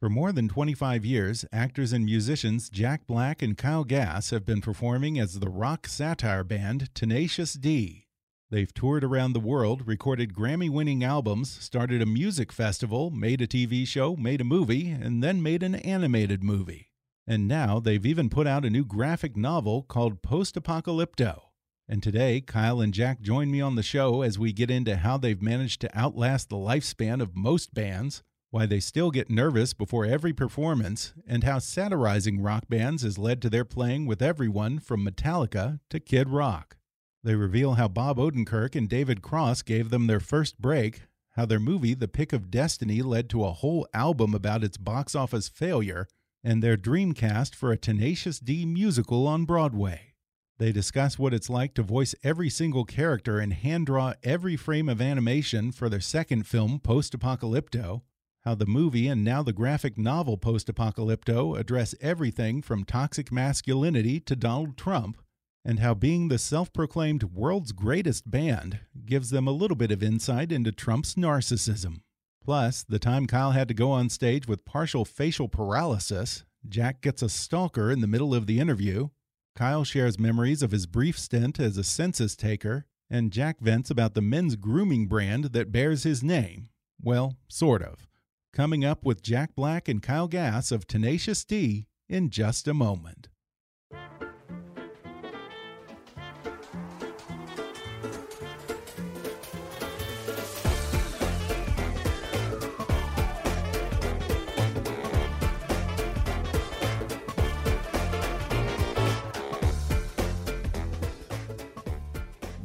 For more than 25 years, actors and musicians Jack Black and Kyle Gass have been performing as the rock satire band Tenacious D. They've toured around the world, recorded Grammy winning albums, started a music festival, made a TV show, made a movie, and then made an animated movie. And now they've even put out a new graphic novel called Post Apocalypto. And today, Kyle and Jack join me on the show as we get into how they've managed to outlast the lifespan of most bands why they still get nervous before every performance, and how satirizing rock bands has led to their playing with everyone from Metallica to Kid Rock. They reveal how Bob Odenkirk and David Cross gave them their first break, how their movie The Pick of Destiny led to a whole album about its box office failure, and their dream cast for a Tenacious D musical on Broadway. They discuss what it's like to voice every single character and hand draw every frame of animation for their second film, Post Apocalypto, how the movie and now the graphic novel Post Apocalypto address everything from toxic masculinity to Donald Trump, and how being the self proclaimed world's greatest band gives them a little bit of insight into Trump's narcissism. Plus, the time Kyle had to go on stage with partial facial paralysis, Jack gets a stalker in the middle of the interview. Kyle shares memories of his brief stint as a census taker, and Jack vents about the men's grooming brand that bears his name. Well, sort of coming up with Jack Black and Kyle Gass of Tenacious D in just a moment.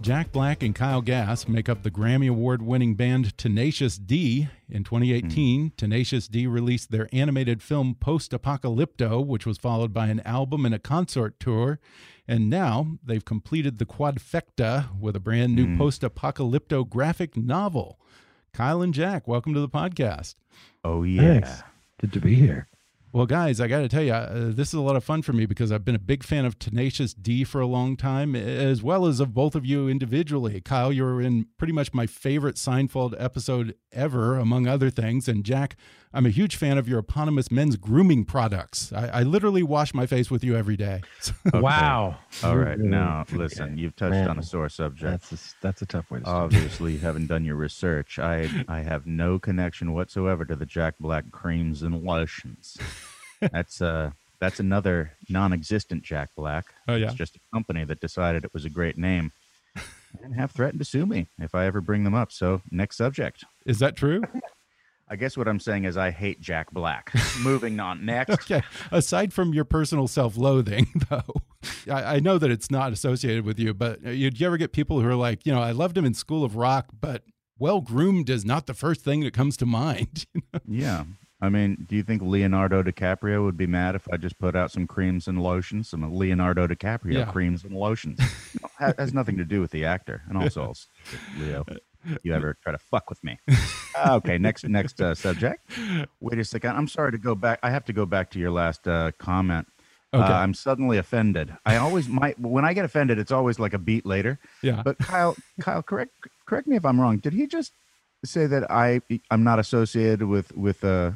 Jack Black and Kyle Gass make up the Grammy Award winning band Tenacious D. In 2018, mm. Tenacious D released their animated film Post Apocalypto, which was followed by an album and a concert tour. And now they've completed the quadfecta with a brand new mm. Post Apocalypto graphic novel. Kyle and Jack, welcome to the podcast. Oh, yeah. Thanks. Good to be here. Well, guys, I got to tell you, uh, this is a lot of fun for me because I've been a big fan of Tenacious D for a long time, as well as of both of you individually. Kyle, you were in pretty much my favorite Seinfeld episode ever, among other things. And Jack, I'm a huge fan of your eponymous men's grooming products. I, I literally wash my face with you every day. okay. Wow. All right. Now, listen, you've touched Man, on a sore subject. That's a, that's a tough way to start. Obviously, you haven't done your research. I, I have no connection whatsoever to the Jack Black creams and lotions that's uh that's another non-existent Jack Black. Oh yeah, it's just a company that decided it was a great name and have threatened to sue me if I ever bring them up. So next subject. Is that true? I guess what I'm saying is I hate Jack Black. Moving on. Next. Okay. Aside from your personal self-loathing, though, I, I, know that it's not associated with you, but uh, you, you ever get people who are like, you know, I loved him in School of Rock, but well groomed is not the first thing that comes to mind. Yeah. I mean, do you think Leonardo DiCaprio would be mad if I just put out some creams and lotions, some Leonardo DiCaprio yeah. creams and lotions? has nothing to do with the actor. And also, Leo, you ever try to fuck with me? okay, next next uh, subject. Wait a second. I'm sorry to go back. I have to go back to your last uh, comment. Uh, okay. Uh, I'm suddenly offended. I always might when I get offended, it's always like a beat later. Yeah. But Kyle, Kyle, correct correct me if I'm wrong. Did he just say that I I'm not associated with with uh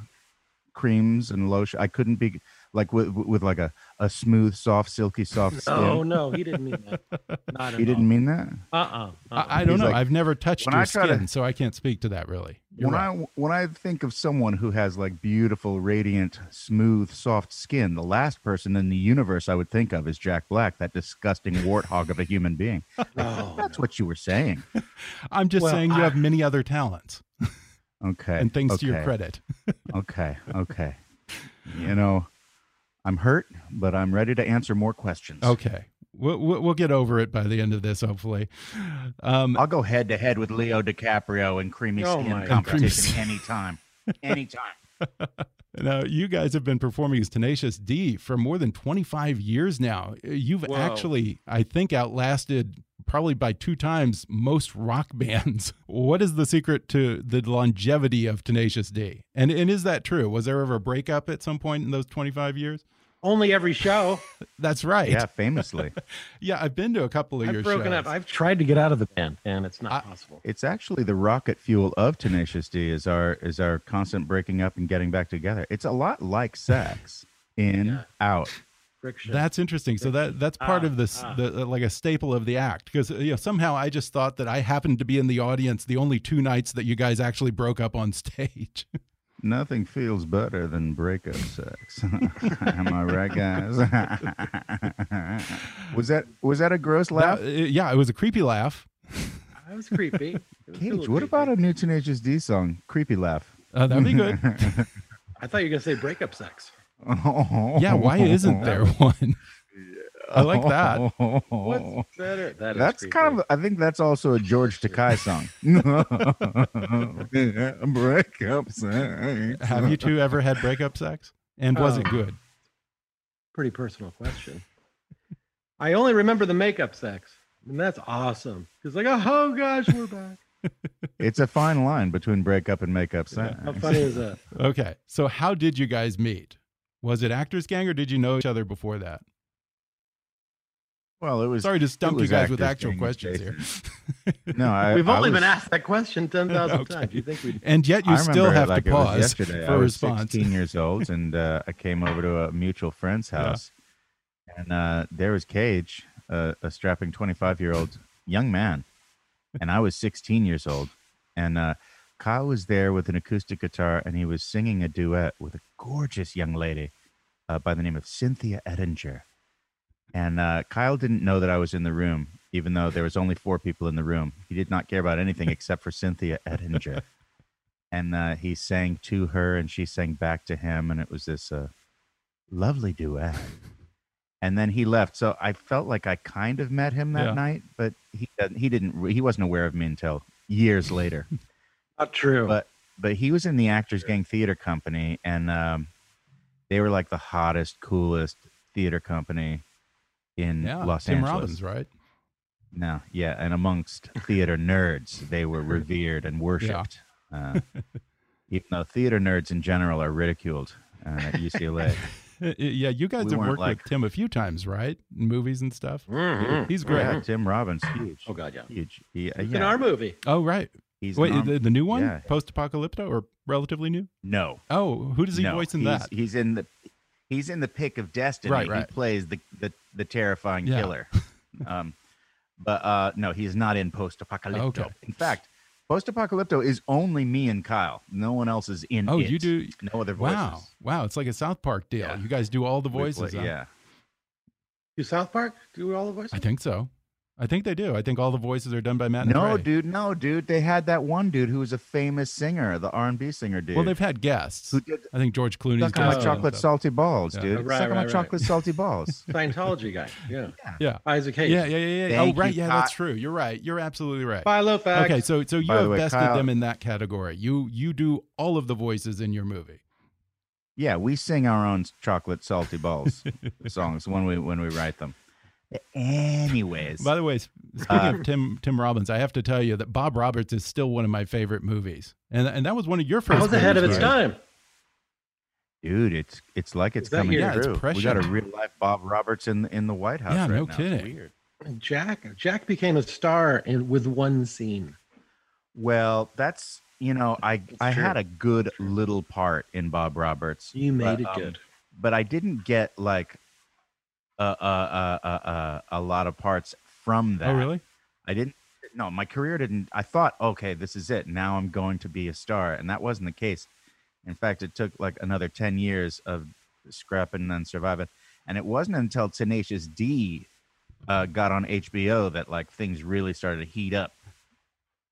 creams and lotion. I couldn't be like with with like a, a smooth, soft, silky, soft skin. Oh no, he didn't mean that. Not he didn't mean that. Uh uh-uh, uh. I, I, don't He's know. Like, I've never touched your skin, to, so I can't speak to that really. You're when right. I when I think of someone who has like beautiful, radiant, smooth, soft skin, the last person in the universe I would think of is Jack Black, that disgusting warthog of a human being. oh, That's no. what you were saying. I'm just well, saying you I, have many other talents. Okay. And thanks okay. to your credit. okay. Okay. you know, I'm hurt, but I'm ready to answer more questions. Okay. We'll, we'll we'll get over it by the end of this, hopefully. Um, I'll go head to head with Leo DiCaprio in creamy Oh skin my- competition Creamy anytime. Anytime. Now, you guys have been performing as Tenacious D for more than 25 years now. You've Whoa. actually, I think, outlasted probably by two times most rock bands. What is the secret to the longevity of Tenacious D? And, and is that true? Was there ever a breakup at some point in those 25 years? Only every show. That's right. Yeah, famously. Yeah, I've been to a couple of your I've broken shows. up. I've tried to get out of the band, and it's not I- possible. It's actually the rocket fuel of Tenacious D is our is our constant breaking up and getting back together. It's a lot like sex. In, Yeah. out. Friction. That's interesting. So that that's part Ah, of this, ah. the, like a staple of the act, because you know somehow I just thought that I happened to be in the audience the only two nights that you guys actually broke up on stage. Nothing feels better than breakup sex. Am I right, guys? was that was that a gross laugh? That- uh, yeah, it was a creepy laugh. that was creepy. Was Cage, what creepy. about a new Tenacious D song? Creepy laugh. Uh, that'd be good. I thought you were gonna say breakup sex. yeah, why isn't there one? I like that. What's better? That is That's creepy. kind of. I think that's also a George Takei song. Breakup sex. Have you two ever had breakup sex? And was it Um, good? pretty personal question. I only remember the makeup sex, and that's awesome. It's like, oh gosh, we're back. It's a fine line between breakup and makeup sex. How funny is that? Okay, so how did you guys meet? Was it Actors Gang or did you know each other before that? Well, it was. Sorry to stump you guys with actual Gang, questions here. No, I, We've I only was- been asked that question ten thousand Okay. times. You think we? And yet you I still have like to it was pause yesterday. for I a was response. 16 years old, and uh, I came over to a mutual friend's Yeah. house, and uh, there was Cage, uh, a strapping 25 year old young man, and I was 16 years old, and uh, Kyle was there with an acoustic guitar, and he was singing a duet with a gorgeous young lady uh, by the name of Cynthia Ettinger. And uh, Kyle didn't know that I was in the room, even though there was only four people in the room. He did not care about anything except for Cynthia Ettinger. and uh, he sang to her, and she sang back to him, and it was this uh, lovely duet. And then he left, so I felt like I kind of met him that Yeah. night, but he he didn't he wasn't aware of me until years later. Not true. But but he was in the Actors Gang Theater Company, and um, they were like the hottest, coolest theater company in Yeah, Los Tim Angeles. Robbins, right? No, yeah, and amongst theater nerds, they were revered and worshipped. Uh, even though theater nerds in general are ridiculed uh, at UCLA. Yeah, you guys We have worked like- with Tim a few times, right? In movies and stuff. Mhm. He's great. Yeah, Tim Robbins, huge, Oh god, yeah. huge. He, uh, yeah, in our movie. Oh, right. he's Wait, the, the new one, yeah. Post Apocalypto, or relatively new? no, Oh, who does he no, voice in he's, that? He's in the he's in the pick of destiny. Right, right. He plays the the, the terrifying Yeah. killer. um, but uh, no, he's not in Post Apocalypto. Okay. In fact, Post Apocalypto is only me and Kyle. No one else is in Oh, it. you do? No other voices. Wow, wow! It's like a South Park deal. Yeah. You guys do all the voices. play- huh? yeah. Do South Park do all the voices? I think so. I think they do. I think all the voices are done by Matt. No, Trey. dude, no, dude. They had that one dude who was a famous singer, the R and B singer, dude. Well, they've had guests. who did I think George Clooney. suck on my chocolate salty balls, Yeah. dude. Right, suck on my right, right. chocolate salty balls. Scientology guy. Yeah. Yeah, Isaac Hayes. yeah, yeah, yeah. yeah. Oh, right. you, Yeah, that's true. You're right. You're absolutely right. Philo facts. Okay, so so you By have way, bested Kyle- them in that category. You you do all of the voices in your movie. Yeah, we sing our own chocolate salty balls songs when we when we write them. Anyways, By the way, speaking Uh, of Tim Tim Robbins, I have to tell you that Bob Roberts is still one of my favorite movies, and and that was one of your first. That was ahead of its right? time. dude, it's it's like it's coming your- Yeah, it's true. we got a real life Bob Roberts in in the White House. Yeah, right no now. It's kidding. weird. Jack Jack became a star in with one scene. Well, that's you know, I I true. had a good little part in Bob Roberts. You made but, it um, good. but I didn't get like a a a a, a, a lot of parts from that. Oh, really? I didn't. No, my career didn't. I thought, okay, this is it. Now I'm going to be a star, and that wasn't the case. In fact, it took like another ten years of scrapping and surviving, and it wasn't until Tenacious D uh, got on HBO that like things really started to heat up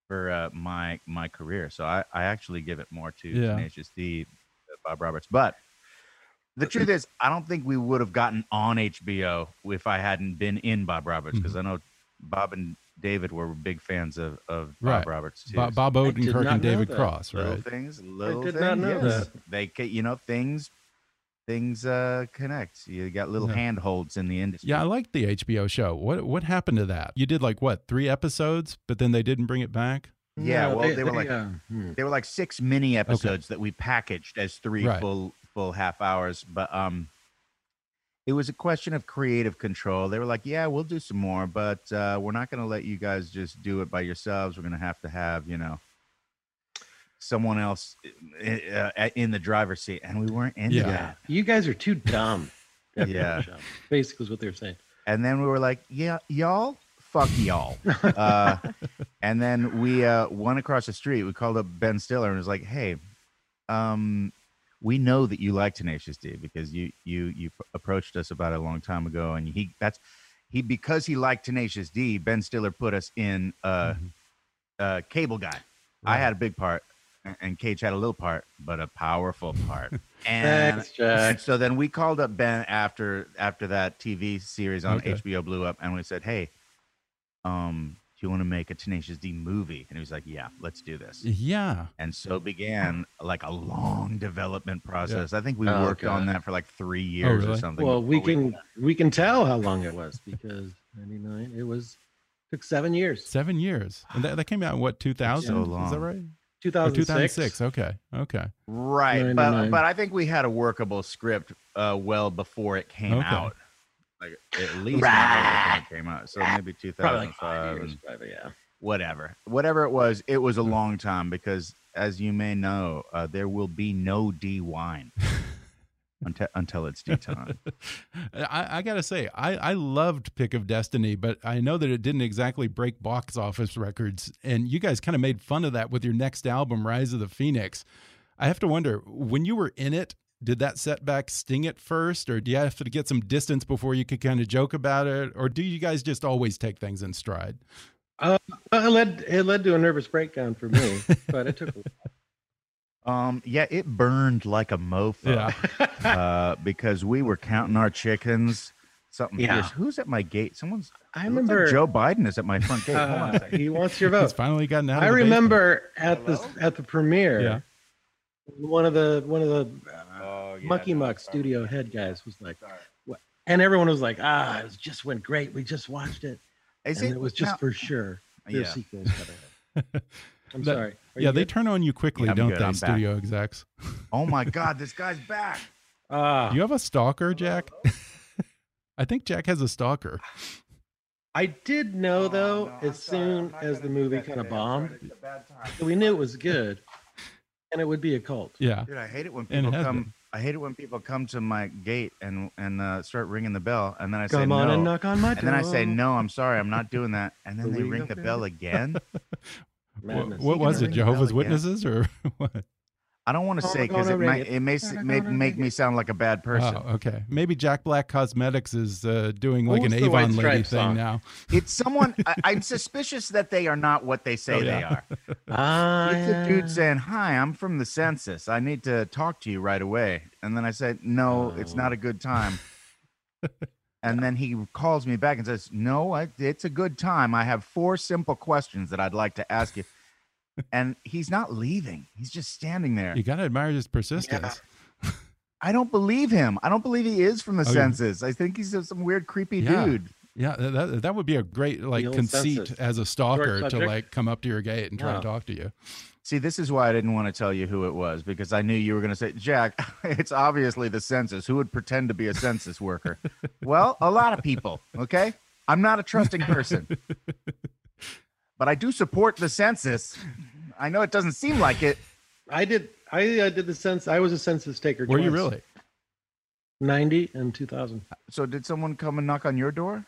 for uh, my my career. So I, I actually give it more to Yeah. Tenacious D, Bob Roberts. But the truth is, I don't think we would have gotten on HBO if I hadn't been in Bob Roberts because Mm-hmm. I know Bob and David were big fans of, of Bob Roberts too. Bob, Bob Odenkirk and David that. Cross, little right? things, little did things. not know yes. that. They, ca- you know, things, things uh, connect. You got little Yeah. handholds in the industry. Yeah, I liked the HBO show. What what happened to that? You did like what three episodes, but then they didn't bring it back. Yeah, No, well, they, were like uh, hmm. they were like six mini episodes that we packaged as three Right. full full half hours. But um, it was a question of creative control. They were like, "Yeah, we'll do some more, but uh, we're not going to let you guys just do it by yourselves. We're going to have to have you know." Someone else uh, uh, in the driver's seat, and we weren't into Yeah. that. you guys are too dumb. Yeah. Basically, is what they're saying. And then we were like, yeah, y'all, fuck y'all. uh, and then we uh, went across the street. We called up Ben Stiller and was like, hey, um, we know that you like Tenacious D because you you you approached us about it a long time ago, and he that's he because he liked Tenacious D. Ben Stiller put us in uh, uh, Cable Guy. I had a big part, and- and Cage had a little part, but a powerful part. And Thanks, Jack. and so then we called up Ben after after that TV series on Okay. HBO blew up, and we said, "Hey, um, do you want to make a Tenacious D movie?" And he was like, "Yeah, let's do this." Yeah, And so began like a long development process. I think we Oh, worked on that for like three years or really? something. Well, we can we can tell how long it was because ninety nine. It was took seven years. seven years, and that, that came out in what two thousand? So long. Is that right? Two Or thousand two thousand six. six. Okay, okay. right, but but I think we had a workable script uh, well before it came Okay. out. Like at least right. it came out. So ah, maybe 2005. Like five five. years. Probably, yeah. whatever whatever it was it was a mm. long time because as you may know uh, there will be no d wine until, until it's d time uh, I, I gotta say, I, I loved Pick of Destiny, but I know that it didn't exactly break box office records. And you guys kind of made fun of that with your next album, Rise of the Phoenix. I have to wonder, when you were in it, did that setback sting at first, or do you have to get some distance before you could kind of joke about it, or do you guys just always take things in stride? Well, it led it led to a nervous breakdown for me, but it took. A um yeah it burned like a mofo uh because we were counting our chickens something Yeah. fierce. who's at my gate someone's I it looks like remember joe biden is at my front gate Hold on a uh, second. he wants your It's vote. finally gotten out. I of the basement. remember at the at the premiere, Yeah. one of the one of the uh, yeah, Mucky no, Muck sorry. studio head guys was like, what? and everyone was like, ah, it just went great. We just watched it, Is and it, was just now- for sure. Their Yeah. sequels gotta I'm That- sorry. Are Yeah, they good? turn on you quickly, Yeah, don't good. they, I'm back. studio execs? oh my god this guy's back Ah, Do you have a stalker, Jack? I think Jack has a stalker. I did know Oh, though, no, as sorry. soon as the movie kind of today. I'm sorry. bombed, It's a bad time. so we knew it was good, and it would be a cult. Yeah. Dude, I hate it when And it people come. been. I hate it when people come to my gate and and uh, start ringing the bell, and then I say Come on no, and knock on my door. and then I say no, I'm sorry, I'm not doing that, and then they ring the bell again. What, Madness. what You was it? ring the Jehovah's again? Witnesses or what? I don't want to Oh, say because it might it. it may s- may make me sound like a bad person. Oh, okay. Maybe Jack Black Cosmetics is uh, doing like What an was the White Avon lady Stripes thing song? now. It's someone. I, I'm suspicious that they are not what they say Oh, they yeah. are. Ah, It's a dude saying, "Hi, I'm from the census. I need to talk to you right away." And then I said, "No, it's not a good time." and then he calls me back and says, "No, I, it's a good time. I have four simple questions that I'd like to ask you." And he's not leaving. He's just standing there. You got to admire his persistence. I don't believe him. I don't believe he is from the Oh, yeah. census. I think he's some weird, creepy Yeah. dude. Yeah, that, that would be a great like conceit census. as a stalker to like come up to your gate and try Yeah. to talk to you. See, this is why I didn't want to tell you who it was because I knew you were going to say, Jack, it's obviously the census. Who would pretend to be a census worker? well, a lot of people, okay? I'm not a trusting person, but I do support the census. I know it doesn't seem like it. I did. I uh, did the census. I was a census taker. Were you really? Ninety and two thousand. So, did someone come and knock on your door?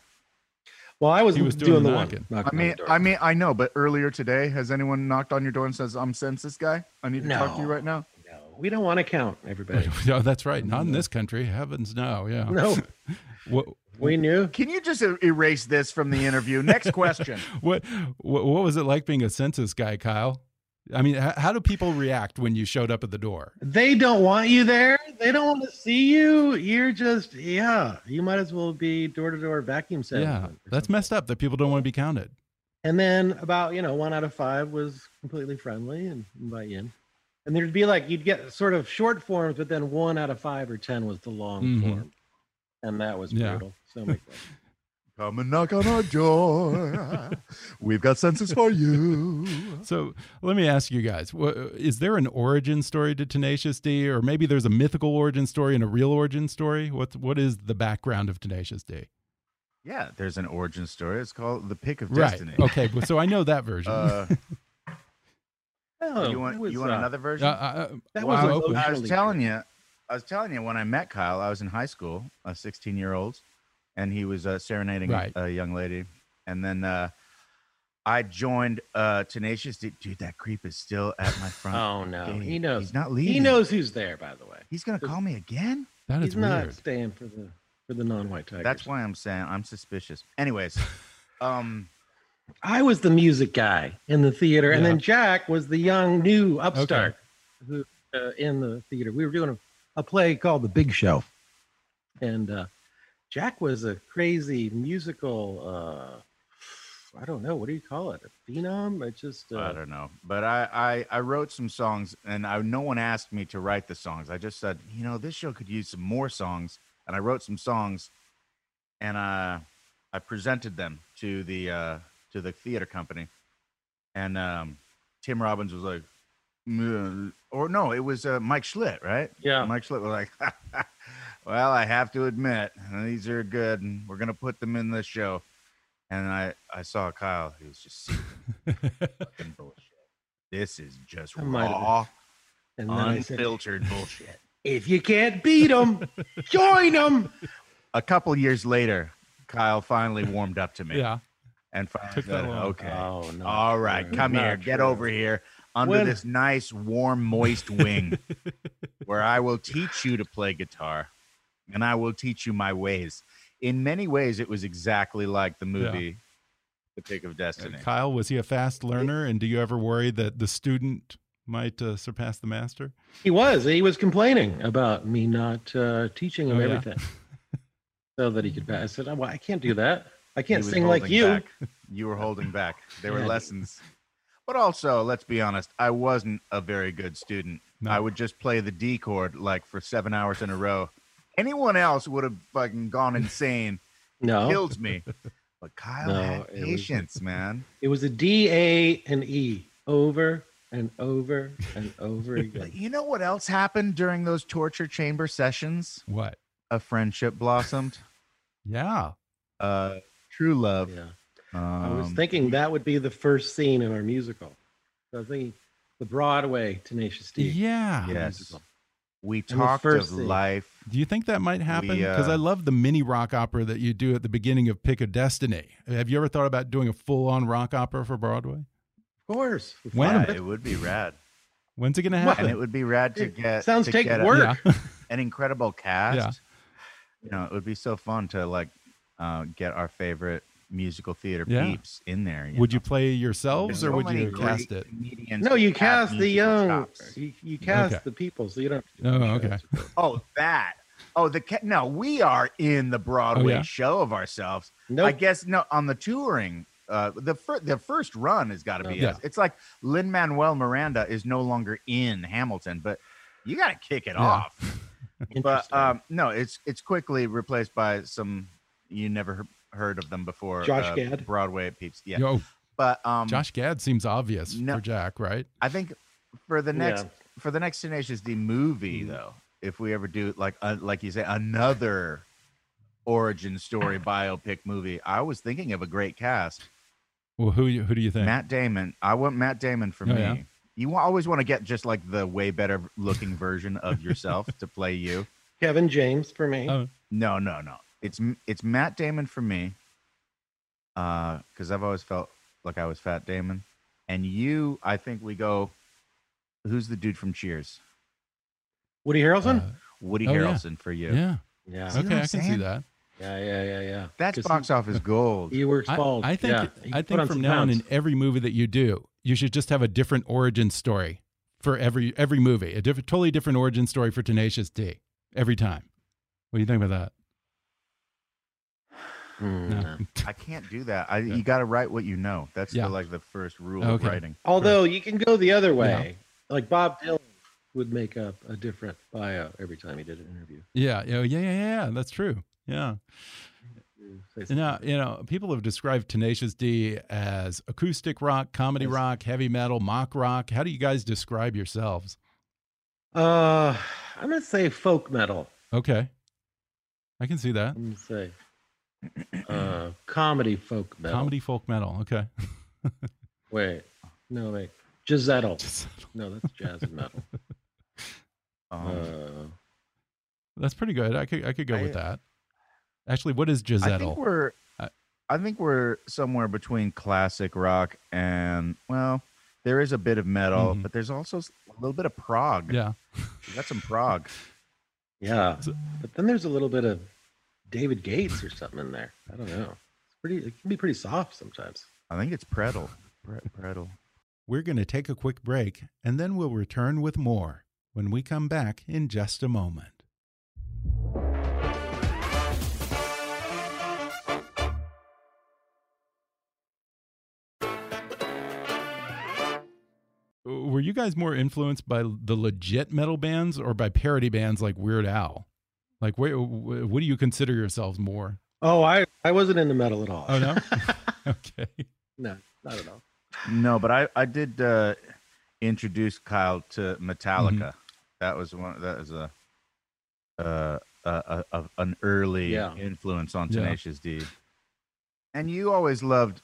Well, I was, He was doing, doing the the one. knocking. knocking I mean. I mean, I know, but earlier today, has anyone knocked on your door and says, "I'm census guy. I need to talk to you right now"? no, we don't want to count everybody. no, that's right. Not in this country. Heavens, no. Yeah. no, What, we knew. Can you just er- erase this from the interview? Next question. what what what was it like being a census guy, Kyle? I mean, h- how do people react when you showed up at the door? They don't want you there. they don't want to see you, you're just yeah. You might as well be door to door vacuum salesman. Yeah, that's something. messed up that people don't want to be counted. And then about you know one out of five was completely friendly and invite you in. And there'd be like you'd get sort of short forms, but then one out of five or ten was the long Mhm. form, and that was Yeah. brutal. So many questions. Come and knock on our door. We've got senses for you. So let me ask you guys: wha- Is there an origin story to Tenacious D, or maybe there's a mythical origin story and a real origin story? What what is the background of Tenacious D? Yeah, there's an origin story. It's called The Pick of Right. Destiny. Okay. So I know that version. Uh, Oh, you want was, you want uh, another version? Uh, uh, That well, was I'm open. I was telling you, I was telling you when I met Kyle, I was in high school, a 16 year old, and he was uh, serenading Right. a young lady, and then uh, I joined uh, Tenacious D. Dude, that creep is still at my front. Oh no, gate. he knows. He's not leaving. He knows who's there. By the way, He's gonna call me again. That is he's not weird. staying for the for the non-white tigers. That's why I'm saying I'm suspicious. Anyways, um, I was the music guy in the theater, and then Jack was the young new upstart who uh, in the theater. We were doing a, a play called The Big Show, and uh, Jack was a crazy musical. Uh, I don't know what do you call it? A phenom? It just I uh, don't know, but I, I I wrote some songs, and I no one asked me to write the songs. I just said, you know, this show could use some more songs, and I wrote some songs, and uh, I presented them to the uh, to the theater company, and um, Tim Robbins was like, "Mm," or no, it was uh, Mike Schlitt, right? yeah. Mike Schlitt was like, "Well, I have to admit, these are good, and we're gonna put them in the show." And I, I saw Kyle. He was just fucking bullshit. This is just I might have been. raw, And then said, unfiltered bullshit. if you can't beat them, join them. A couple years later, Kyle finally warmed up to me. Yeah. And finally Took that said, okay. Oh no! All right, come here. Get over here under When- this nice, warm, moist wing where I will teach you to play guitar and I will teach you my ways. In many ways, it was exactly like the movie The Pick of Destiny. Kyle, was he a fast learner? And do you ever worry that the student might uh, surpass the master? He was. He was complaining about me not uh, teaching him Oh, yeah. everything, so that he could pass. I said, "Well, I can't do that. I can't sing like you." back. You were holding back. There were Yeah. lessons. But also, let's be honest, I wasn't a very good student. No. I would just play the D chord like for seven hours in a row. Anyone else would have fucking gone insane, No, killed me. But Kyle No, had it was- patience, man. it was a D, A, and E over and over and over again. you know what else happened during those torture chamber sessions? What? A friendship blossomed. Yeah. Uh, true love. Yeah, Um, I was thinking that would be the first scene in our musical. So I was thinking the Broadway Tenacious D. Yeah. yes. musical. We the talked of scene. life. Do you think that might happen? Because uh, I love the mini rock opera that you do at the beginning of Pick of Destiny. Have you ever thought about doing a full on rock opera for Broadway? Of course. When? Yeah, it would be rad. When's it going to happen? and it would be rad to It get sounds to take get a- work. Yeah. an incredible cast. Yeah. You know, it would be so fun to like uh, get our favorite musical theater Yeah. peeps in there. would know? you play yourselves There's or so would you cast it? No, you cast the young. You, you cast Okay. the people, so you don't. Have to do Oh, okay. Oh, that. Oh, the ca- no, we are in the Broadway Oh, yeah? show of ourselves. Nope. I guess no on the touring. Uh, the fir- the first run has got to be Yeah. us. It's like Lin Manuel Miranda is no longer in Hamilton, but you got to kick it Yeah. off. But um, no, it's it's quickly replaced by some you never he- heard of them before. Josh uh, Gad? Broadway peeps. Yeah, Yo, but um, Josh Gad seems obvious no. for Jack, right? I think for the next Yeah. for the next Tenacious D movie though, if we ever do like uh, like you say another origin story biopic movie, I was thinking of a great cast. Well, who you- who do you think? Matt Damon. I want Matt Damon for Oh, me. yeah? You always want to get just like the way better looking version of yourself to play you. Kevin James for me. Oh, No, no, no. It's it's Matt Damon for me. Uh, because I've always felt like I was Fat Damon, and you. I think we go. Who's the dude from Cheers? Woody Harrelson. uh, Woody Oh, yeah. Harrelson for you. yeah. yeah. See Okay, I'm can see that. Yeah, yeah, yeah, yeah. That's 'Cause box office gold. He, he works I, bald. I think yeah, I think from some now on in every movie that you do, you should just have a different origin story for every every movie, a different, totally different origin story for Tenacious D. every time. What do you think about that? Mm, No. no. I can't do that. I, Yeah. You got to write what you know. That's Yeah. the, like the first rule Okay. of writing. Although you can go the other way, like Bob Dylan would make up a different bio every time he did an interview. Yeah, yeah, yeah, yeah, yeah. That's true. Yeah. Now, you know, people have described Tenacious D as acoustic rock, comedy Yes. rock, heavy metal, mock rock. How do you guys describe yourselves? Uh, I'm gonna say folk metal. Okay. I can see that. I'm gonna say uh, comedy folk metal. Comedy folk metal. Okay. Wait, no, wait, Gizettel. No, that's jazz and metal. Um, Uh, That's pretty good. I could I could go I- with that. Actually, what is I think we're, I- I think we're somewhere between classic rock and well, there is a bit of metal, Mhm. but there's also a little bit of prog. Yeah. We got some prog. yeah, but then there's a little bit of David Gates or something in there. I don't know. It's pretty. It can be pretty soft sometimes. I think it's Predel. Pre- Predel. We're going to take a quick break and then we'll return with more when we come back in just a moment. Uh, were you guys more influenced by the legit metal bands or by parody bands like Weird Al? Like, where, what do you consider yourselves more? Oh, I I wasn't into metal at all. Oh, no? okay. no, not at all. No, but I I did uh, introduce Kyle to Metallica. Mm-hmm. That was one. That was a uh, a, a, a an early Yeah. influence on Yeah. Tenacious D. And you always loved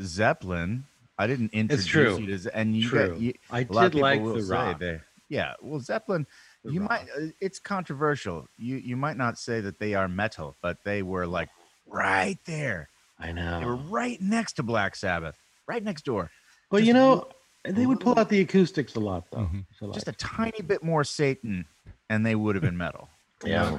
Zeppelin. I didn't introduce true. you to Ze- and you, True. got, you I a lot of did like the say rock. they yeah well Zeppelin The you rock. might uh, it's controversial you you might not say that they are metal but they were like right there I know. they were right next to Black Sabbath right next door But just you a know, they would pull out the acoustics a lot, though. Mhm. which I just a tiny bit more Satan, and they would have been metal. yeah.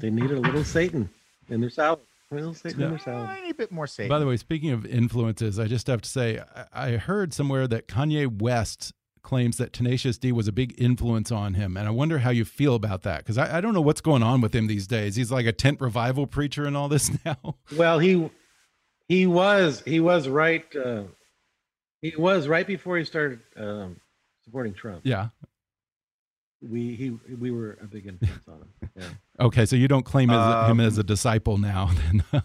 They needed a little Satan in their salad. A little Satan in their salad. tiny bit more Satan. By the way, speaking of influences, I just have to say I, I heard somewhere that Kanye West claims that Tenacious D was a big influence on him, and I wonder how you feel about that because I, I don't know what's going on with him these days. He's like a tent revival preacher and all this now. Well, he he was he was right. Uh, he was right before he started um, supporting Trump. yeah. We he we were a big influence on him. Yeah. Okay, so you don't claim as, him Um, as a disciple now, then?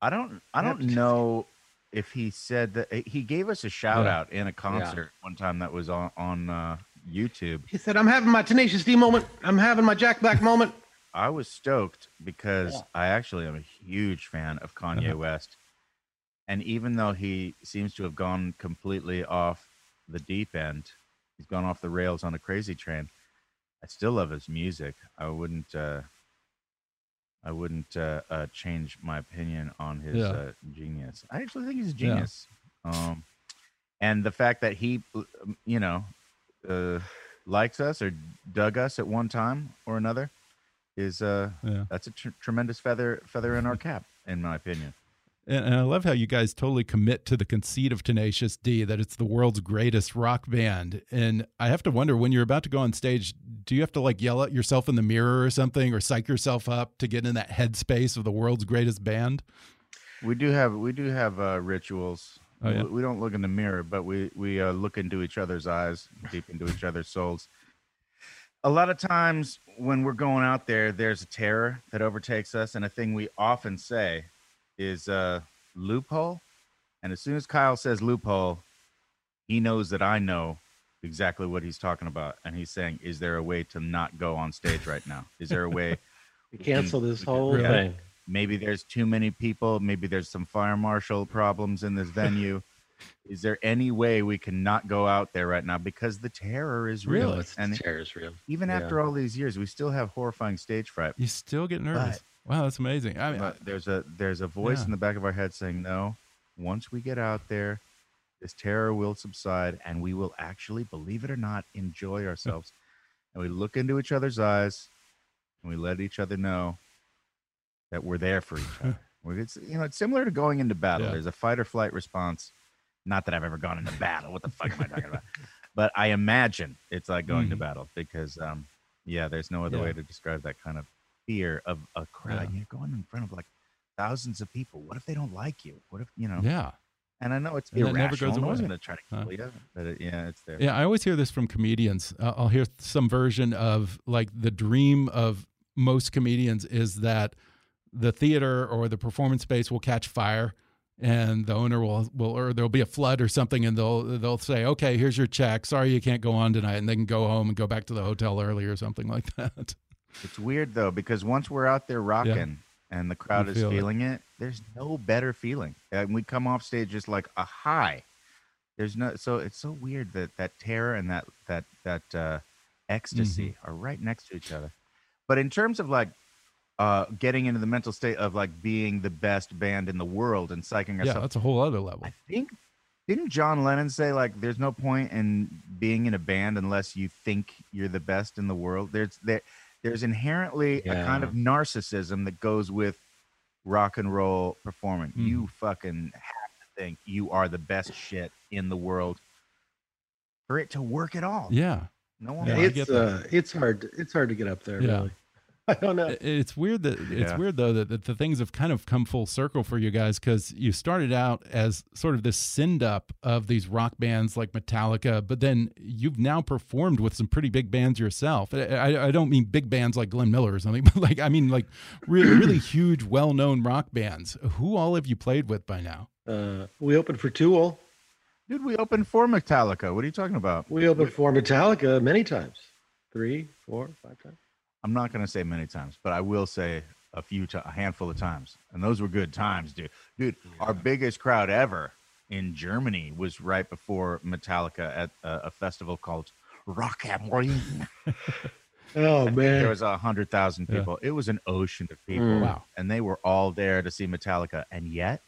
I don't, I don't know if he said that he gave us a shout Yeah. out in a concert one time that was on on uh, YouTube. He said, "I'm having my Tenacious D moment. I'm having my Jack Black moment." I was stoked because Yeah. I actually am a huge fan of Kanye Uh-huh. West, and even though he seems to have gone completely off the deep end, he's gone off the rails on a crazy train. I still love his music. I wouldn't. Uh, I wouldn't uh, uh, change my opinion on his Yeah. uh, genius. I actually think he's a Yeah. genius. Um, and the fact that he, um, you know, uh, likes us or dug us at one time or another is uh, yeah. that's a tr- tremendous feather feather in our cap, in my opinion. And, I love how you guys totally commit to the conceit of Tenacious D that it's the world's greatest rock band. And I have to wonder when you're about to go on stage, do you have to like yell at yourself in the mirror or something or psych yourself up to get in that headspace of the world's greatest band? We do have we do have uh, rituals. Oh, yeah? we, we don't look in the mirror, but we we uh, look into each other's eyes, deep into each other's souls. A lot of times when we're going out there, there's a terror that overtakes us, and a thing we often say is uh, loophole. And as soon as Kyle says loophole, he knows that I know exactly what he's talking about, and he's saying, "Is there a way to not go on stage right now? Is there a way?" We cancel this whole Yeah. thing. maybe there's too many people maybe there's some fire marshal problems in this venue is there any way we can not go out there right now because the terror is real Really? And the terror is real. even yeah. after all these years we still have horrifying stage fright You still get nervous. Wow, that's amazing. I mean, but there's a there's a voice Yeah. in the back of our head saying no once we get out there this terror will subside and we will actually believe it or not enjoy ourselves and we look into each other's eyes and we let each other know that we're there for each other it's you know it's similar to going into battle Yeah. there's a fight or flight response not that i've ever gone into battle what the fuck am i talking about but i imagine it's like going to Mhm. battle because um Yeah, there's no other Yeah. way to describe that kind of fear of a crowd. Yeah. You're going in front of like thousands of people. What if they don't like you? What if you know? Yeah. And I know it's And that never irrational. goes no one's going to try to kill you, but it, yeah, it's there. Yeah, I always hear this from comedians. Uh, I'll hear some version of like the dream of most comedians is that the theater or the performance space will catch fire and the owner will will or there'll be a flood or something and they'll they'll say, "Okay, here's your check. Sorry you can't go on tonight." And they can go home and go back to the hotel early or something like that. It's weird though because once we're out there rocking and the crowd is feel feeling it. there's no better feeling. And we come off stage just like a high. There's no so it's so weird that that terror and that that that uh, ecstasy Mm-hmm. are right next to each other. But in terms of like uh, getting into the mental state of like being the best band in the world and psyching ourselves. Yeah, that's a whole other level. I think didn't John Lennon say like there's no point in being in a band unless you think you're the best in the world. There's there there's inherently a kind of narcissism that goes with rock and roll performing. Mhm. You fucking have to think you are the best shit in the world for it to work at all. Yeah. No one Yeah, I wants- get it's uh, it's hard. It's hard to get up there. Yeah. Really. I don't know. It's weird that it's Yeah. weird though that, that the things have kind of come full circle for you guys because you started out as sort of this send up of these rock bands like Metallica, but then you've now performed with some pretty big bands yourself. I, I, I don't mean big bands like Glenn Miller or something, but like I mean like really really huge, well known rock bands. Who all have you played with by now? Uh, we opened for Tool. Dude, we opened for Metallica. What are you talking about? We opened for Metallica many times. Three, four, five times. I'm not going to say many times, but I will say a few, ti a handful of times, and those were good times, dude. Dude, our biggest crowd ever in Germany was right before Metallica at a, a festival called Rock am Ring. Oh man, There was a hundred thousand Yeah. people. It was an ocean of people. Mm. Wow. and they were all there to see Metallica, and yet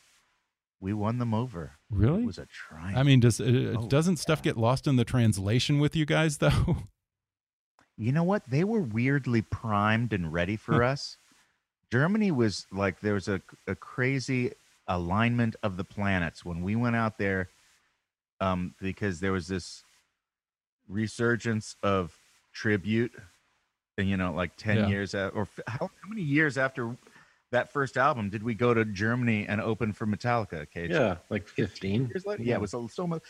we won them over. Really? It was a triumph. I mean, does uh, Oh, doesn't stuff get lost in the translation with you guys though? You know what? They were weirdly primed and ready for us. Germany was like there was a, a crazy alignment of the planets when we went out there um, because there was this resurgence of tribute and you know like 10 Yeah. years a- or how, how many years after that first album did we go to germany and open for metallica Okay, Yeah, like fifteen. years later. Yeah, it was a- so much.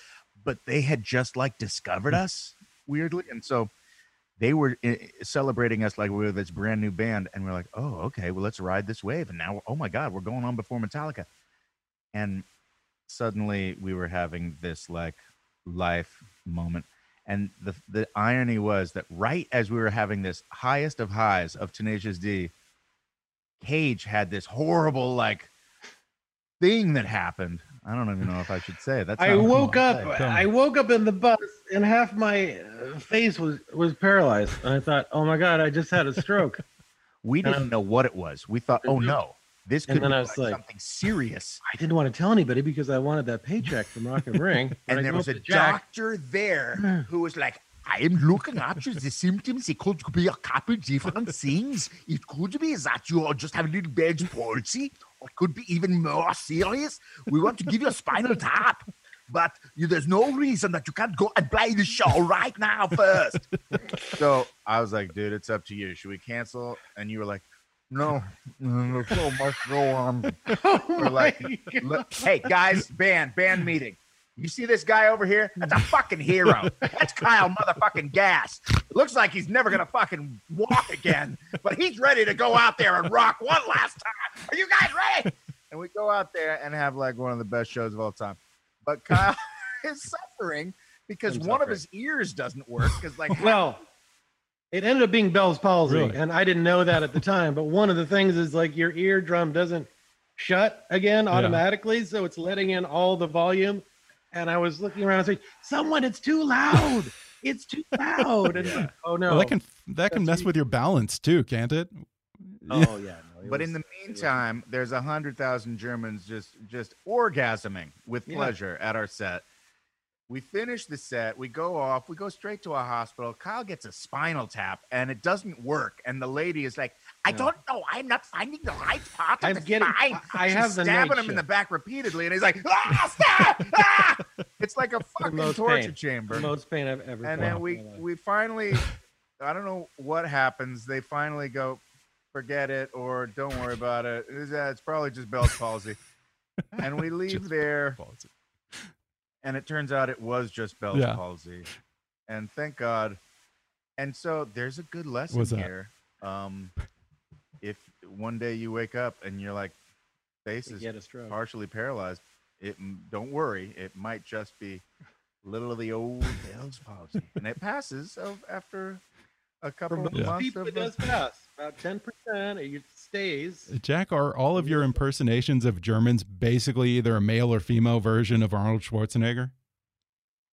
But they had just like discovered us weirdly, and so they were uh, celebrating us like we were this brand new band, and we're like, oh, okay, well, let's ride this wave. And now, oh my God, we're going on before Metallica, and suddenly we were having this like life moment. And the the irony was that right as we were having this highest of highs of Tenacious D, Cage had this horrible like thing that happened. I don't even know if I should say it. That's I woke up. I woke up in the bus, and half my uh, face was was paralyzed. And I thought, "Oh my god, I just had a stroke." We didn't know what it was. We thought, oh Mhm. no, this could be like like- something serious. I didn't want to tell anybody because I wanted that paycheck from Rock am Ring. I And there was a Jack. doctor there who was like, I am looking at you. The symptoms, it could be a couple different things. It could be that you are just have a little bad palsy, or it could be even more serious. We want to give you a spinal tap, but you, there's no reason that you can't go and play the show right now first. so I was like, dude, it's up to you. Should we cancel? And you were like, no, there's so much go on. Oh We're like. Oh look, hey guys, band, band meeting. You see this guy over here? That's a fucking hero. That's Kyle motherfucking Gass. Looks like he's never gonna fucking walk again, but he's ready to go out there and rock one last time. Are you guys ready? And we go out there and have like one of the best shows of all time. But Kyle is suffering because I'm one of his ears doesn't work. Because like well, it ended up being Bell's palsy, Really? and I didn't know that at the time. But one of the things is like your eardrum doesn't shut again automatically, so it's letting in all the volume. And I was looking around and saying, "Someone, it's too loud! It's too loud!" And like, oh no, Well, that can that can mess me. with your balance too, can't it? oh yeah. But was- in the meantime, there's a hundred thousand Germans just just orgasming with Yeah. pleasure at our set. We finish the set, we go off, we go straight to a hospital. Kyle gets a spinal tap and it doesn't work. And the lady is like, I Yeah. don't know, I'm not finding the right part of I'm the getting- spine. I- I She's have the stabbing him in the back repeatedly, and he's like, ah, stop! ah! It's like a fucking torture pain. chamber the most pain I've ever. and then we we finally I don't know what happens. They finally go, forget it, or don't worry about it. It's, uh, it's probably just Bell's palsy, and we leave there. And it turns out it was just Bell's yeah. palsy, and thank God. And so there's a good lesson What's here. Um, if one day you wake up and you're like, face is partially paralyzed, it don't worry, it might just be little of the old Bell's palsy, and it passes of, after a couple of months. People, of uh, it does pass about ten percent. It stays. Jack, are all of your impersonations of Germans basically either a male or female version of Arnold Schwarzenegger?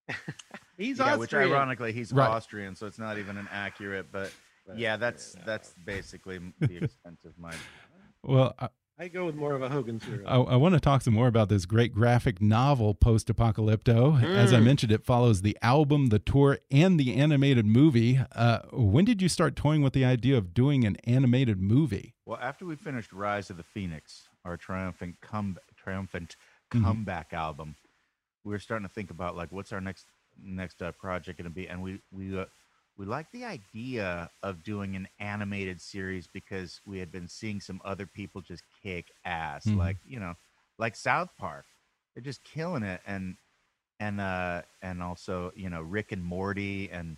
he's yeah, Austrian. which ironically he's right. Austrian, so it's not even an accurate. But, but yeah, that's that's basically the extent of my. Well, I go with more of a Hogan's Heroes. I, I, want to talk some more about this great graphic novel, Post Apocalypto. Mm. As I mm. mentioned, it follows the album, the tour, and the animated movie. Uh, when did you start toying with the idea of doing an animated movie? Well, after we finished Rize of the Fenix, our triumphant come triumphant mm-hmm. comeback mm -hmm. album, we were starting to think about like what's our next next uh, project going to be, and we we uh, we liked the idea of doing an animated series because we had been seeing some other people just kick ass, mm-hmm. like you know, like South Park. They're just killing it, and and uh and also you know Rick and Morty and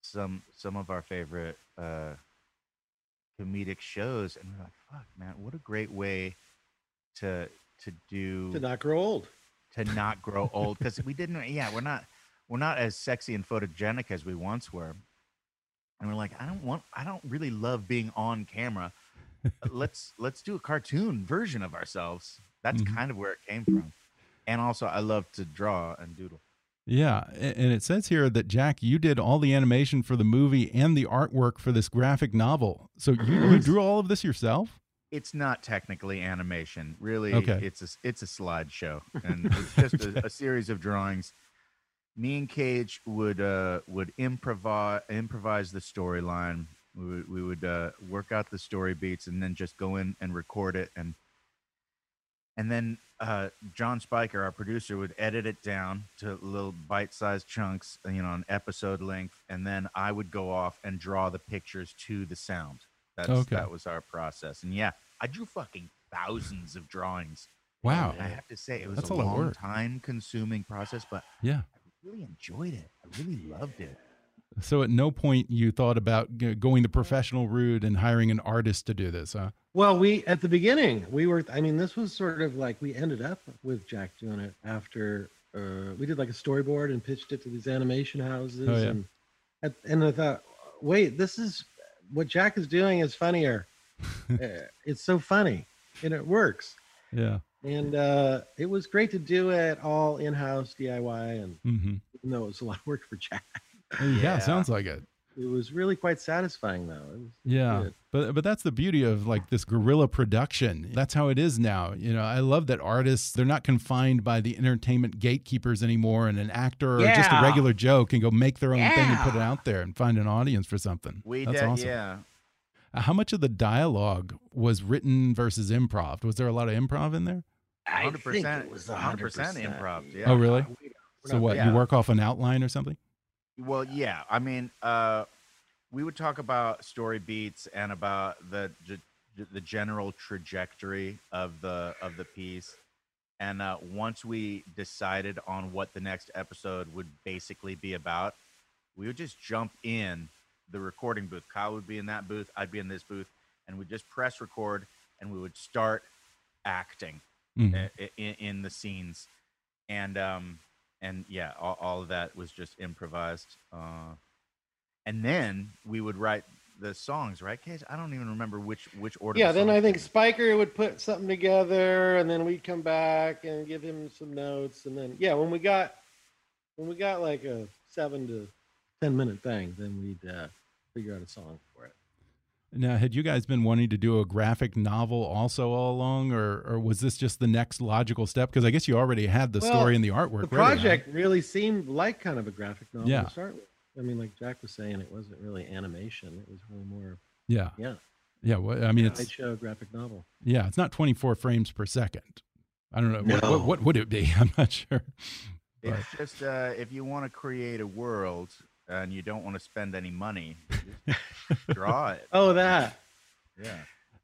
some some of our favorite uh comedic shows, and we're like, fuck, man, what a great way to to do to not grow old, to not grow old because we didn't. Yeah, we're not we're not as sexy and photogenic as we once were. And we're like, I don't want, I don't really love being on camera. let's let's do a cartoon version of ourselves. That's mm-hmm. kind of where it came from. And also, I love to draw and doodle. Yeah, and it says here that Jack, you did all the animation for the movie and the artwork for this graphic novel. So you, you drew all of this yourself? It's not technically animation, really. Okay. It's a it's a slideshow, and it's just a, a series of drawings me and Cage would uh, would improvise improvise the storyline. We would, we would uh, work out the story beats and then just go in and record it and and then uh, John Spiker, our producer, would edit it down to little bite-sized chunks, you know, an episode length, and then I would go off and draw the pictures to the sound. That's okay. that was our process. And yeah, I drew fucking thousands of drawings. Wow! I have to say, it was That's a, a long time-consuming process, but yeah, really enjoyed it. I really loved it. So at no point you thought about going the professional route and hiring an artist to do this, huh? Well, we at the beginning we were. I mean, this was sort of like we ended up with Jack doing it after uh, we did like a storyboard and pitched it to these animation houses, oh, yeah. and and I thought, wait, this is what Jack is doing is funnier. Uh, it's so funny and it works. Yeah and uh, it was great to do it all in house DIY, and mm-hmm. even though it was a lot of work for Jack. yeah, yeah, sounds like it. It was really quite satisfying, though. yeah, good. but but that's the beauty of like this guerrilla production. That's how it is now. You know, I love that artists they're not confined by the entertainment gatekeepers anymore, and an actor yeah. or just a regular Joe can go make their own yeah. thing and put it out there and find an audience for something. We that's did, awesome. yeah. How much of the dialogue was written versus improv? Was there a lot of improv in there? Hundred percent. It was hundred percent improv. Yeah. Oh, really? So what? Yeah. You work off an outline or something? Well, yeah. I mean, uh, we would talk about story beats and about the the general trajectory of the of the piece. And uh, once we decided on what the next episode would basically be about, we would just jump in the recording booth. Kyle would be in that booth, I'd be in this booth, and we'd just press record and we would start acting mm-hmm. in, in, the scenes, and um, and yeah, all, all of that was just improvised. Uh, and then we would write the songs, right, Case? I don't even remember which which order. Yeah, the then I think Spiker would put something together, and then we'd come back and give him some notes, and then yeah, when we got when we got like a seven to ten minute thing, then we'd uh, figure out a song for it. Now, had you guys been wanting to do a graphic novel also all along, or, or was this just the next logical step? Because I guess you already had the well, story and the artwork. The project ready, really seemed like kind of a graphic novel yeah. to start with. I mean, like Jack was saying, it wasn't really animation; it was really more. Yeah. Yeah. Yeah. Well, I mean, it's show graphic novel. Yeah, it's not 24 frames per second. I don't know no. what, what, what would it be. I'm not sure. It's just uh, if you want to create a world and you don't want to spend any money, draw it. Oh, that. Yeah.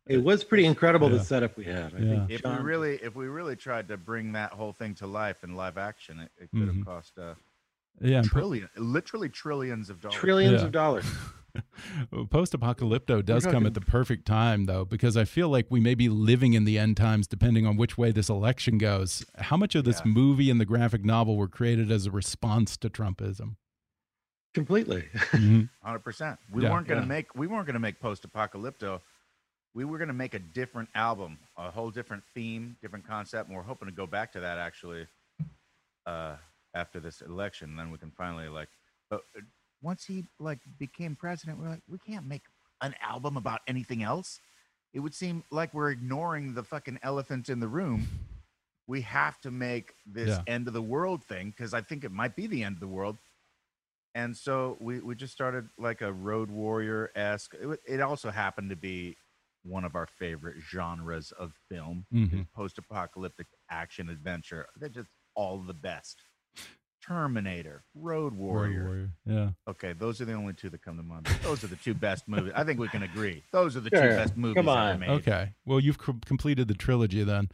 It was pretty incredible Yeah. the setup we had. I Yeah. think If John- we really, if we really tried to bring that whole thing to life in live action, it, it could have Mhm. cost uh, Yeah, and po- trillion, literally trillions of dollars. trillions Yeah. of dollars. Post Apocalypto does come at the perfect time, though, because I feel like we may be living in the end times depending on which way this election goes. How much of this Yeah. movie and the graphic novel were created as a response to Trumpism? Completely. Mhm. Hundred percent. We Yeah. weren't gonna Yeah. make we weren't gonna make post apocalypto. We were gonna make a different album, a whole different theme, different concept, and we're hoping to go back to that actually uh after this election. Then we can finally like but uh, once he like became president, we're like, we can't make an album about anything else. It would seem like we're ignoring the fucking elephant in the room. We have to make this Yeah. end of the world thing because I think it might be the end of the world and so we, we just started like a road warrior esque. It, it also happened to be one of our favorite genres of film, Mhm. post apocalyptic action adventure. They're just all the best. Terminator, Road Warrior. Road Warrior. Yeah. Okay, those are the only two that come to mind. Those are the two best movies. I think we can agree. Those are the two best movies Come ever on. made. Okay. Well, you've c- completed the trilogy then.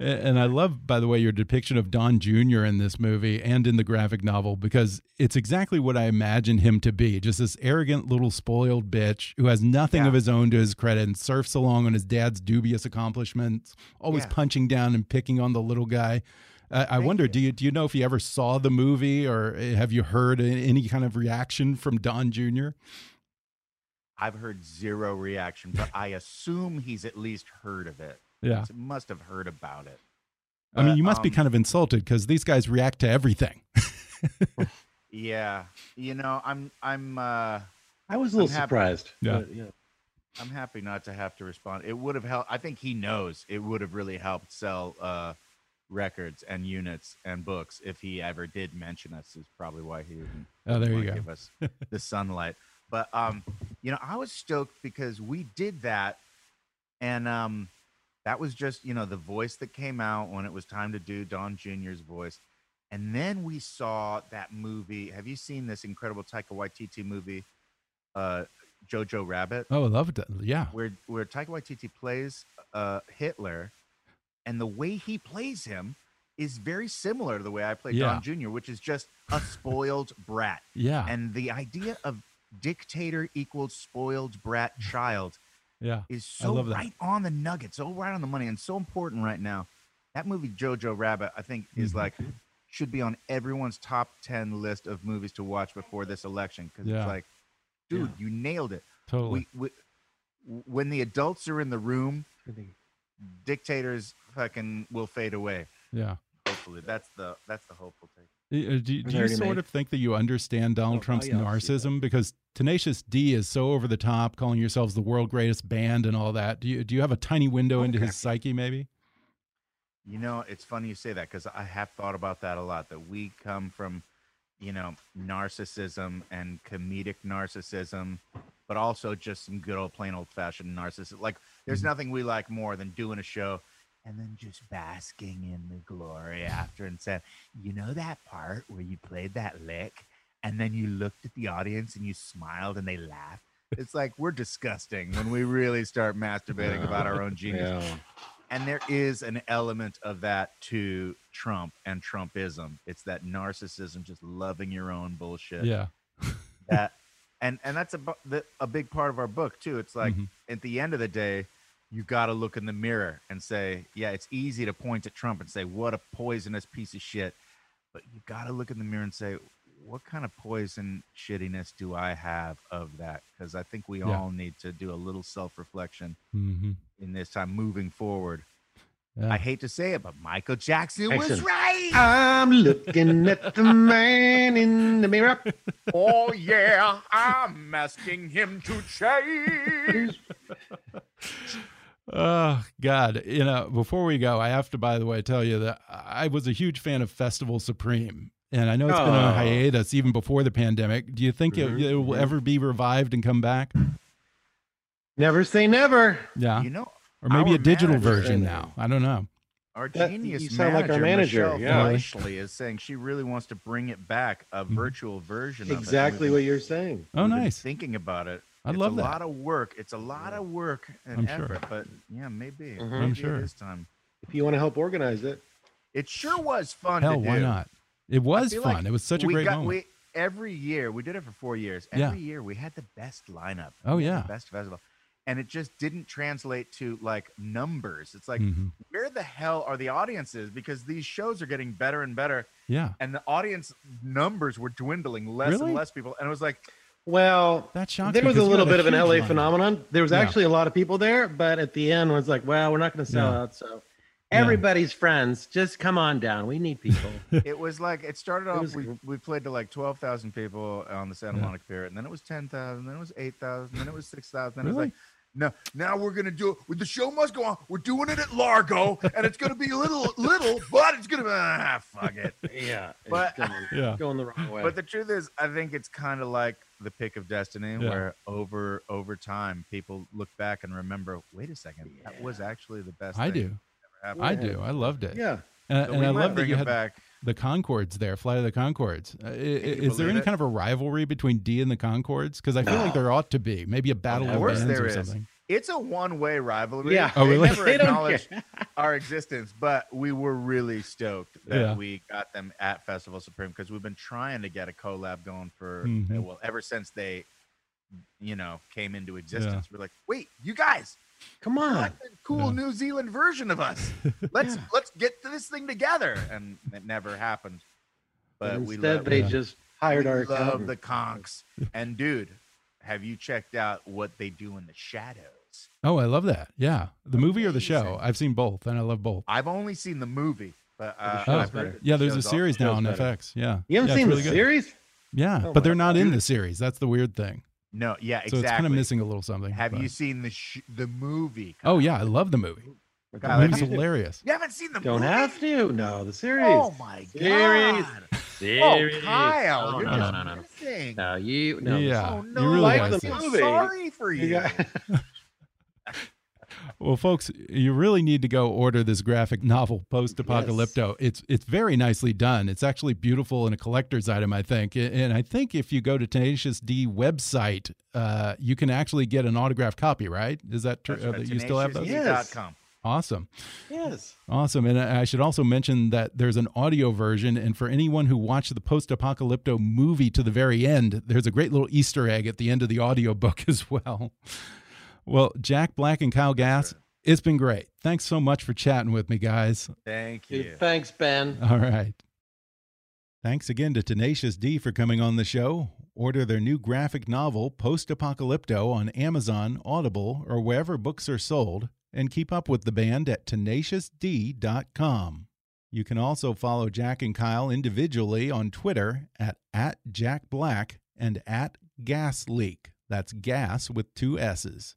And I love, by the way, your depiction of Don Jr. in this movie and in the graphic novel because it's exactly what I imagined him to be just this arrogant little spoiled bitch who has nothing Yeah. of his own to his credit and surfs along on his dad's dubious accomplishments, always Yeah. punching down and picking on the little guy. Uh, I Thank wonder, you. do you do you know if you ever saw the movie or uh, have you heard any kind of reaction from Don Jr.? I've heard zero reaction, but I assume he's at least heard of it. Yeah. He must have heard about it. I mean, you must be um, kind of insulted because these guys react to everything. Yeah, you know, I'm I'm uh I was a little I'm happy. surprised. Yeah. but, yeah. I'm happy not to have to respond. It would have helped. I think he knows it would have really helped sell uh, records and units and books if he ever did mention us. Is probably why he didn't. Oh, there you go. Give us the sunlight. But um, you know, I was stoked because we did that, and um, that was just you know the voice that came out when it was time to do Don Jr.'s voice, and then we saw that movie. Have you seen this incredible Taika Waititi movie, uh, Jojo Rabbit? Oh, I loved it. Yeah. where where Taika Waititi plays uh, Hitler, and the way he plays him is very similar to the way I play Yeah. Don Jr., which is just a spoiled brat. Yeah. And the idea of dictator equals spoiled brat child yeah. is so love right on the nugget, so right on the money, and so important right now. That movie Jojo Rabbit, I think, is Mhm. like should be on everyone's top ten list of movies to watch before this election because Yeah. it's like, dude, you nailed it Totally. we, we when the adults are in the room, I dictators fucking will fade away. yeah. Hopefully, that's the that's the hopeful take. Uh, Do, do you sort made. of think that you understand Donald Oh, Trump's yeah, I'll see that. narcissism? Because Tenacious D is so over the top, calling yourselves the world greatest band and all that. Do you do you have a tiny window into his psyche, maybe? You know, it's funny you say that because I have thought about that a lot. That we come from, you know, narcissism and comedic narcissism, but also just some good old plain old fashioned narcissism. Like, there's Mhm. nothing we like more than doing a show and then just basking in the glory after and said, you know, that part where you played that lick and then you looked at the audience and you smiled and they laughed. It's like we're disgusting when we really start masturbating about our own genius Yeah. and there is an element of that to Trump and Trumpism. It's that narcissism, just loving your own bullshit. Yeah. That, and and that's a a big part of our book too. It's like Mhm. at the end of the day, you got to look in the mirror and say, yeah, it's easy to point at Trump and say, what a poisonous piece of shit, but you got to look in the mirror and say, what kind of poison shittiness do I have of that? Because I think we Yeah. all need to do a little self reflection hmm in this time moving forward. Yeah. I hate to say it, but Michael Jackson was right. I'm looking at the man in the mirror. oh yeah, I'm asking him to change. Oh God! You know, before we go, I have to, by the way, tell you that I was a huge fan of Festival Supreme, and I know it's been on Oh. hiatus even before the pandemic. Do you think it, Mhm, it will mhm. ever be revived and come back? Never say never. Yeah, You know, or maybe a digital manager- version now. I don't know. Our That- genius you sound like manager, our manager, Michelle yeah. Fleischle, is saying she really wants to bring it back, a Mhm. virtual version of. Exactly what you're saying. Oh, We've nice. Thinking about it. I it's a lot of work. It's a lot of work and I'm sure. effort, but yeah, maybe. Mhm. maybe I'm sure. it is time. If you want to help organize it, It sure was fun. Hell, to why not? It was fun. like it was such a we great got, moment. We, every year we did it for four years. Yeah. Every year we had the best lineup. Oh, yeah. the best festival, and it just didn't translate to like numbers. It's like Mhm. where the hell are the audiences? Because these shows are getting better and better, Yeah, and the audience numbers were dwindling. Less Really? and less people, and it was like well, that shocks there was a little had bit of an LA lineup. phenomenon. There was Yeah. actually a lot of people there, but at the end was like, well, we're not going to sell Yeah. out. So Yeah. everybody's friends, just come on down. We need people. it was like it started off. was we, we played to like twelve thousand people on the Santa Yeah. Monica Pier, and then it was ten thousand, then it was eight thousand, then it was six thousand. Then it Really? was like, no, now we're gonna do it. With the show must go on. We're doing it at Largo, and it's gonna be a little, little, but it's gonna be ah, fuck it. yeah, it's But- going, Yeah. going the wrong way. But the truth is, I think it's kind of like the pick of destiny, Yeah. where over over time people look back and remember, wait a second, that was actually the best. I thing do. that ever I happened." do. I loved it. yeah, Uh, So and we I love that you it had back. The Conchords there, Flight of the Conchords. Uh, i- i- you is there any it? kind of a rivalry between D and the Conchords? Because I feel like there ought to be. Maybe a battle Of of bands there or is. something. It's a one-way rivalry. Yeah. Oh, They really? never They don't acknowledged our existence, but we were really stoked that Yeah. we got them at Festival Supreme because we've been trying to get a collab going for Mhm. uh, well ever since they, you know, came into existence. We're like, wait, you guys, come on. like the cool Yeah. New Zealand version of us. Let's Yeah. let's get this thing together, and it never happened. But But we instead, love, they Yeah. just hired we our love accountant. the conks. And dude, have you checked out what they do in the shadows? Oh, I love that. Yeah, the movie or the show? I've seen both, and I love both. I've only seen the movie, but uh, show's I've better. that Yeah, the there's a series now on better. FX. Yeah, You haven't Yeah, seen really the good. series? Yeah, Oh but they're not in the series. That's the weird thing. No, yeah, So exactly. it's kind of missing a little something. Have but- you seen the sh- the movie? Oh yeah, I love the movie. The Kyle, have movie's hilarious. You haven't seen the movie. Don't movie? have to. No, the series. Oh my Series. god! Series. Oh, Kyle, No, you're no, just no, no, no. missing. No, you. No, Yeah. Oh you no! really like the movie. sorry for You you. got- Well, folks, you really need to go order this graphic novel, Post Apocalypto. It's it's very nicely done. It's actually beautiful and a collector's item, I think. And I think if you go to Tenacious D website, uh, you can actually get an autographed copy. Right? Is that true? That's Uh, right, you still have those? Yes. tenaciousd.com. Awesome. yes. Awesome. And I should also mention that there's an audio version. And for anyone who watched the post apocalypto movie to the very end, there's a great little Easter egg at the end of the audio book as well. Well, Jack Black and Kyle Gass, it's been great. Thanks so much for chatting with me, guys. Thank you. thanks, Ben. All right. Thanks again to Tenacious D for coming on the show. Order their new graphic novel, Post Apocalypto, on Amazon, Audible, or wherever books are sold, and keep up with the band at tenaciousd.com. You can also follow Jack and Kyle individually on Twitter at, at Jack Black and at Gas Leak. That's gas with two S's.